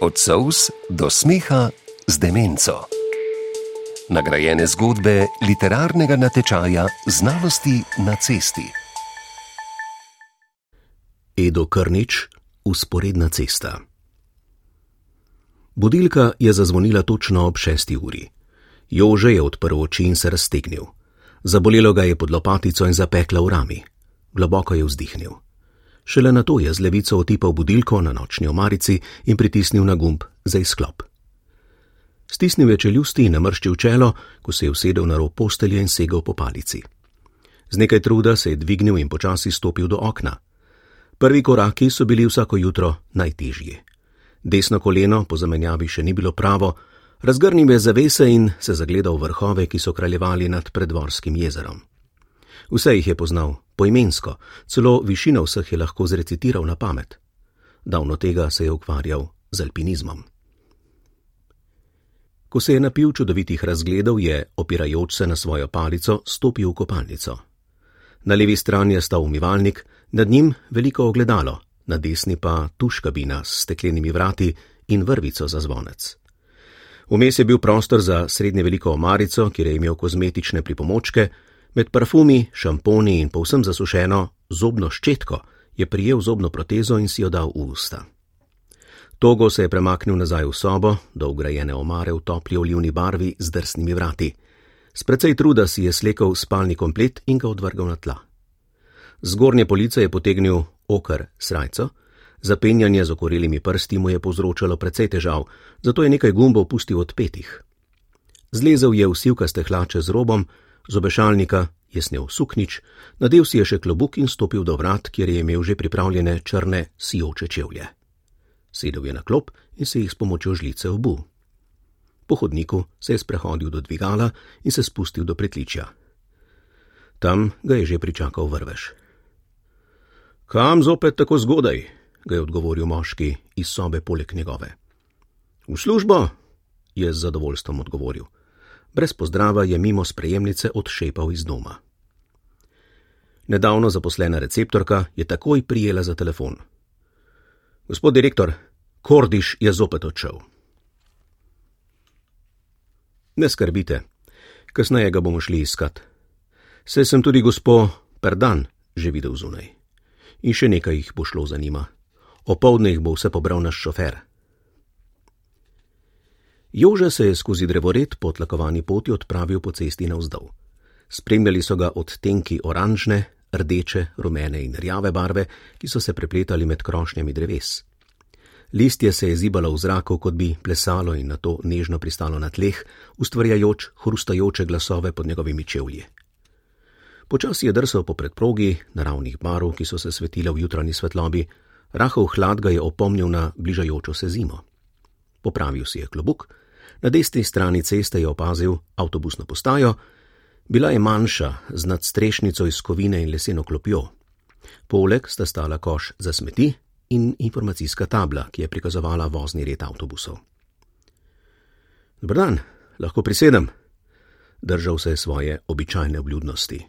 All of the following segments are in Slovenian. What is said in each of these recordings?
Od sous do smeha z demenco. Nagrajene zgodbe literarnega natečaja Znalosti na cesti. Edo Krnič, usporedna cesta. Budilka je zazvonila točno ob šesti uri. Jože je odprl oči in se raztegnil. Zabolelo ga je pod lopatico in zapekla v rami. Globoko je vzdihnil. Šele na to je z levico otipal budilko na nočni omarici in pritisnil na gumb za izklop. Stisnil je čeljusti in namrščil čelo, ko se je usedel na rob postelje in segel po palici. Z nekaj truda se je dvignil in počasi stopil do okna. Prvi koraki so bili vsako jutro najtežji. Desno koleno po zamenjavi še ni bilo pravo, razgrnil je zavese in se zagledal vrhove, ki so kraljevali nad predvorskim jezerom. Vse jih je poznal, poimensko, celo višino vseh je lahko zrecitiral na pamet. Davno tega se je ukvarjal z alpinizmom. Ko se je napil čudovitih razgledov, je, opirajoč se na svojo palico, stopil v kopalnico. Na levi strani je stal umivalnik, nad njim veliko ogledalo, na desni pa tuš kabina s steklenimi vrati in vrvico za zvonec. Vmes je bil prostor za srednje veliko omarico, kjer je imel kozmetične pripomočke, Med parfumi, šamponi in povsem zasušeno zobno ščetko je prijel zobno protezo in si jo dal v usta. Togo se je premaknil nazaj v sobo, do ugrajene omare v topli olivni barvi z drsnimi vrati. S precej truda si je slekel spalni komplet in ga odvrgal na tla. Zgornje police je potegnil okr srajco, zapenjanje z okorelimi prsti mu je povzročalo precej težav, zato je nekaj gumbov pustil odpetih. Zlezel je v sivkaste hlače z robom, z obešalnika je snel suknič, nadev si je še klobuk in stopil do vrat, kjer je imel že pripravljene črne sijoče čevlje. Sedel je na klop in se jih s pomočjo žlice obu. Po hodniku se je sprehodil do dvigala in se spustil do pritličja. Tam ga je že pričakal vrvež. Kam zopet tako zgodaj? ga je odgovoril moški iz sobe poleg njegove. V službo, je z zadovoljstvom odgovoril brez pozdrava je mimo sprejemnice odšepal iz doma. Nedavno zaposlena receptorka je takoj prijela za telefon. Gospod direktor, Kordiš je zopet odšel. Ne skrbite, kasneje ga bomo šli iskat. Se sem tudi gospo Perdan že videl zunaj. In še nekaj jih bo šlo za njima. Opoldne jih bo vse pobral naš šofer. Jože se je skozi drevored po tlakovani poti odpravil po cesti navzdol. Spremljali so ga odtenki oranžne, rdeče, rumene in rjave barve, ki so se prepletali med krošnjami dreves. Listje se je zibalo v zraku, kot bi plesalo in na to nežno pristalo na tleh, ustvarjajoč hrustajoče glasove pod njegovimi čevlji. Počasi je drsal po predprogi naravnih barv, ki so se svetile v jutranji svetlobi, rahov hlad ga je opomnil na bližajočo se zimo. Popravil si je klobuk, na desni strani ceste je opazil avtobusno postajo, bila je manjša, z nadstrešnico iz kovine in leseno klopjo. Poleg sta stala koš za smeti in informacijska tabla, ki je prikazovala vozni red avtobusov. Dobr dan, lahko prisedem, držal se je svoje običajne obljudnosti.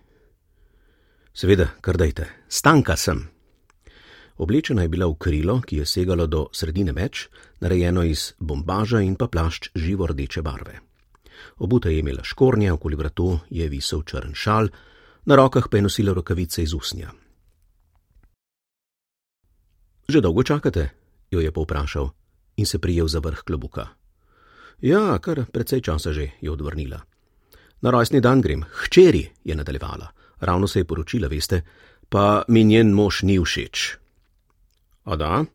Seveda, kar dajte, stanka sem. Oblečena je bila v krilo, ki je segalo do sredine meč, narejeno iz bombaža in pa plašč živo rdeče barve. Obuta je imela škornje, okoli vratu je visel črn šal, na rokah pa je nosila rokavice iz usnja. Že dolgo čakate? jo je povprašal in se prijel za vrh klobuka. Ja, kar precej časa že, je odvrnila. Na rojstni dan grem, hčeri, je nadaljevala. Ravno se je poročila, veste, pa mi njen mož ni všeč. A da?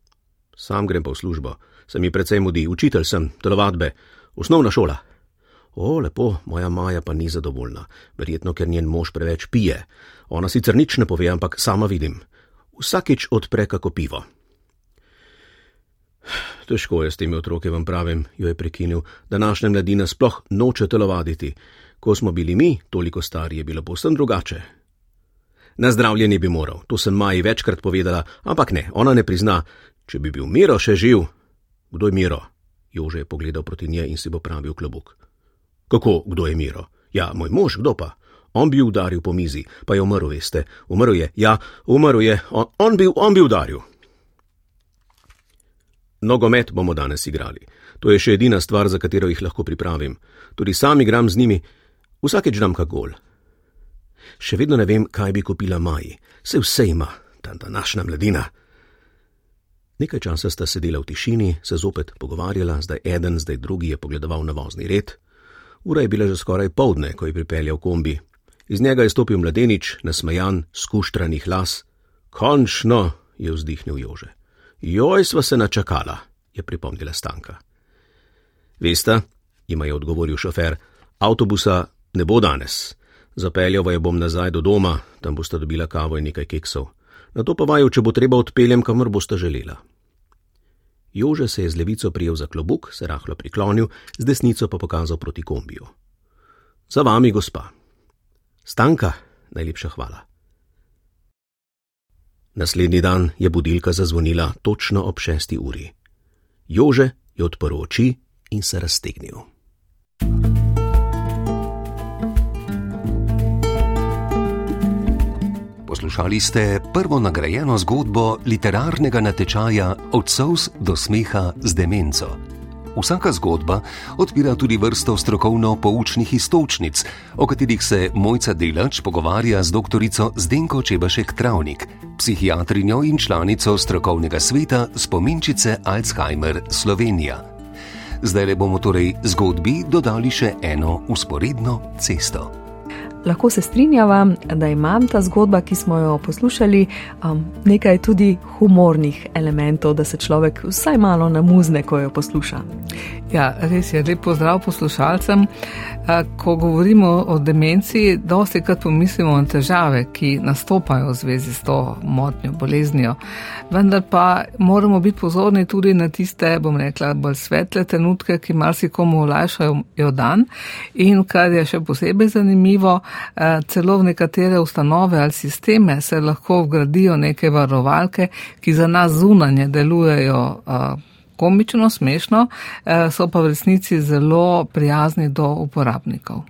Sam grem pa v službo. Se mi precej mudi, učitelj sem, telovadbe, osnovna šola. O, lepo, moja Maja pa ni zadovoljna, verjetno, ker njen mož preveč pije. Ona sicer nič ne pove, ampak sama vidim. Vsakič odpre kako pivo. Težko je s temi otroki, vam pravim, jo je prekinil, da naša mladina sploh noče telovaditi. Ko smo bili mi, toliko stari, je bilo povsem drugače. Na zdravljenje bi moral, to sem Maji večkrat povedala, ampak ne, ona ne prizna. Če bi bil Miro še živ, kdo je Miro? Jože je pogledal proti njej in si bo pravil klobuk. Kako, kdo je Miro? Ja, moj mož, kdo pa? On bi udaril po mizi, pa je umrl, veste. Umrl je, ja, umrl je, on, on, bi, on bi udaril. Nogomet bomo danes igrali. To je še edina stvar, za katero jih lahko pripravim. Tudi sam igram z njimi, vsakeč dam kak gol. Še vedno ne vem, kaj bi kupila Maji. Se vse ima, ta današnja mladina. Nekaj časa sta sedela v tišini, se zopet pogovarjala, zdaj eden, zdaj drugi je pogledoval na vozni red. Ura je bila že skoraj povdne, ko je pripeljal kombi. Iz njega je stopil mladenič, nasmejan, skuštranih las. Končno, je vzdihnil Jože. Joj, sva se načakala, je pripomnila Stanka. Veste, jima je odgovoril šofer, avtobusa ne bo danes. Zapeljal je bom nazaj do doma, tam boste dobila kavo in nekaj keksov. Na to pa vaju, če bo treba odpeljem, kamor boste želela. Jože se je z levico prijel za klobuk, se rahlo priklonil, z desnico pa pokazal proti kombiju. Za vami, gospa. Stanka, najlepša hvala. Naslednji dan je budilka zazvonila točno ob šesti uri. Jože je odprl oči in se raztegnil. Poslušali ste prvo nagrajeno zgodbo literarnega natečaja Od sous do smeha z demenco. Vsaka zgodba odpira tudi vrsto strokovno-poučnih istočnic, o katerih se Mojca Delač pogovarja z dr. Zdenko Čebašek Travnik, psihiatrinjo in članico strokovnega sveta spominčice Alzheimer Slovenija. Zdaj le bomo torej zgodbi dodali še eno usporedno cesto. Lahko se strinjava, da ima ta zgodba, ki smo jo poslušali, um, nekaj tudi humornih elementov, da se človek vsaj malo namuzne, ko jo posluša. Ja, res je, lep pozdrav poslušalcem. Ko govorimo o demenciji, dosti krat pomislimo na težave, ki nastopajo v zvezi s to motnjo, boleznijo. Vendar pa moramo biti pozorni tudi na tiste, bom rekla, bolj svetle trenutke, ki marsikomu olajšajo dan. In kar je še posebej zanimivo, celo v nekatere ustanove ali sisteme se lahko vgradijo neke varovalke, ki za nas zunanje delujejo komično, smešno, eh, so pa v resnici zelo prijazni do uporabnikov.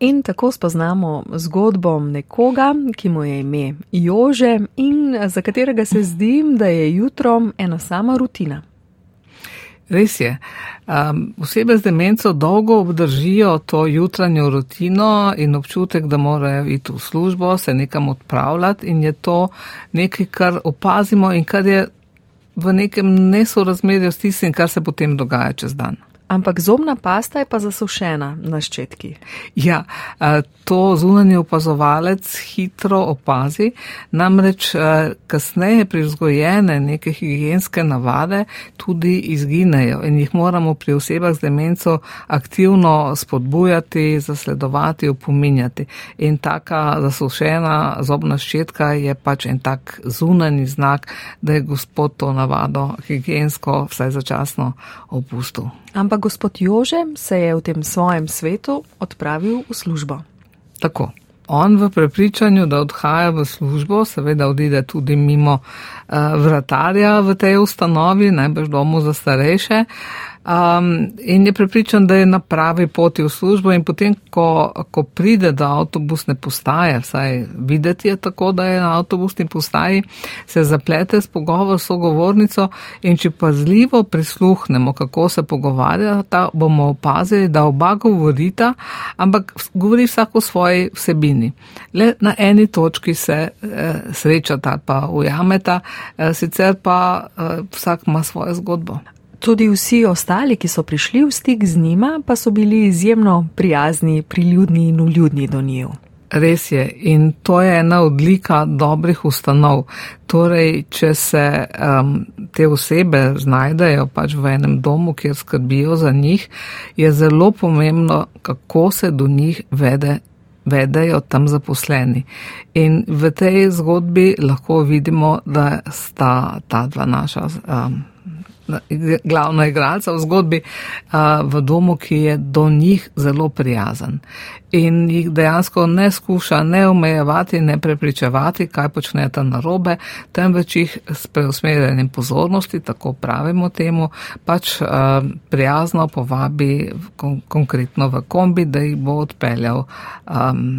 In tako spoznamo zgodbo nekoga, ki mu je ime Jože in za katerega se zdi, da je jutro ena sama rutina. Res je. Um, osebe z demenco dolgo obdržijo to jutranjo rutino in občutek, da morajo iti v službo, se nekam odpravljati in je to nekaj, kar opazimo in kar je v nekem nesorazmerju s tistim, kar se potem dogaja čez dan. Ampak zobna pasta je pa zasušena na ščetki. Ja, to zunanji opazovalec hitro opazi, namreč kasneje prizgojene neke higijenske navade tudi izginejo in jih moramo pri osebah z demenco aktivno spodbujati, zasledovati, upominjati. In taka zasušena zobna ščetka je pač en tak zunanji znak, da je gospod to navado higijensko vsaj začasno opustil. Ampak gospod Jože se je v tem svojem svetu odpravil v službo. Tako. On v prepričanju, da odhaja v službo, seveda odide tudi mimo uh, vratarja v tej ustanovi, najbrž domu za starejše, uh, Um, in je prepričan, da je na pravi poti v službo, in potem, ko, ko pride do avtobusne postaje, vsaj videti je tako, da je na avtobusni postaji, se zaplete s pogovor s sogovornico in če pazljivo prisluhnemo, kako se pogovarjata, bomo opazili, da oba govorita, ampak govori vsak o svoji vsebini. Le na eni točki se eh, srečata pa ujameta, eh, sicer pa eh, vsak ima svojo zgodbo. Tudi vsi ostali, ki so prišli v stik z njima, pa so bili izjemno prijazni, priljudni in uljudni do njiju. Res je in to je ena odlika dobrih ustanov. Torej, če se um, te osebe znajdejo pač v enem domu, kjer skrbijo za njih, je zelo pomembno, kako se do njih vede. Vedejo tam zaposleni. In v tej zgodbi lahko vidimo, da sta ta dva naša um, glavna igralca v zgodbi, v domu, ki je do njih zelo prijazen. In jih dejansko ne skuša ne omejevati, ne prepričevati, kaj počnete na robe, temveč jih s preusmerjanjem pozornosti, tako pravimo temu, pač prijazno povabi konkretno v kombi, da jih bo odpeljal,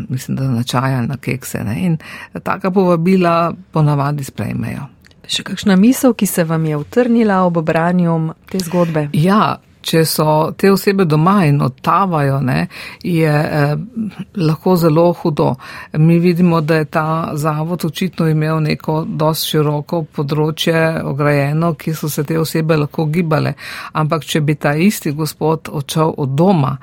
mislim, da na čaj ali na kekse. Ne? In taka povabila ponavadi sprejmejo. Še kakšna misel, ki se vam je utrnila ob branju te zgodbe? Ja, če so te osebe doma in odtavajo, ne, je eh, lahko zelo hudo. Mi vidimo, da je ta zavod očitno imel neko dosti široko področje ograjeno, ki so se te osebe lahko gibale. Ampak, če bi ta isti gospod odšel od doma,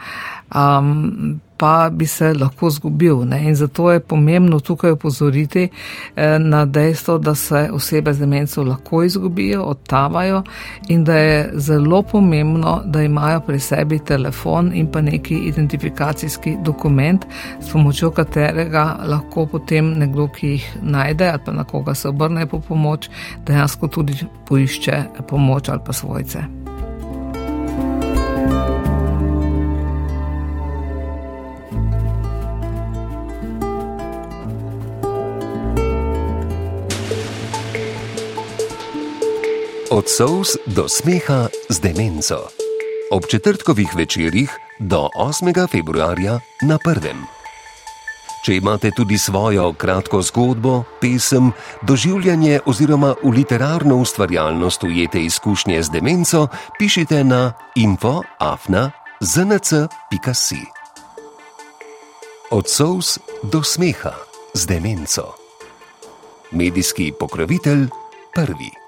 um, pa bi se lahko zgubil. Ne? In zato je pomembno tukaj upozoriti eh, na dejstvo, da se osebe z demenco lahko izgubijo, odtavajo in da je zelo pomembno, da imajo pri sebi telefon in pa neki identifikacijski dokument, s pomočjo katerega lahko potem nekdo, ki jih najde ali pa na koga se obrne po pomoč, dejansko tudi poišče pomoč ali pa svojce. Od sous do smeha z demenco. Ob četrtkovih večerjih do 8. februarja na prvem. Če imate tudi svojo kratko zgodbo, pesem, doživljanje oziroma v literarno ustvarjalnost ujete izkušnje z demenco, pišite na infoafna.znc.si. Od sous do smeha z demenco. Medijski pokrovitelj prvi.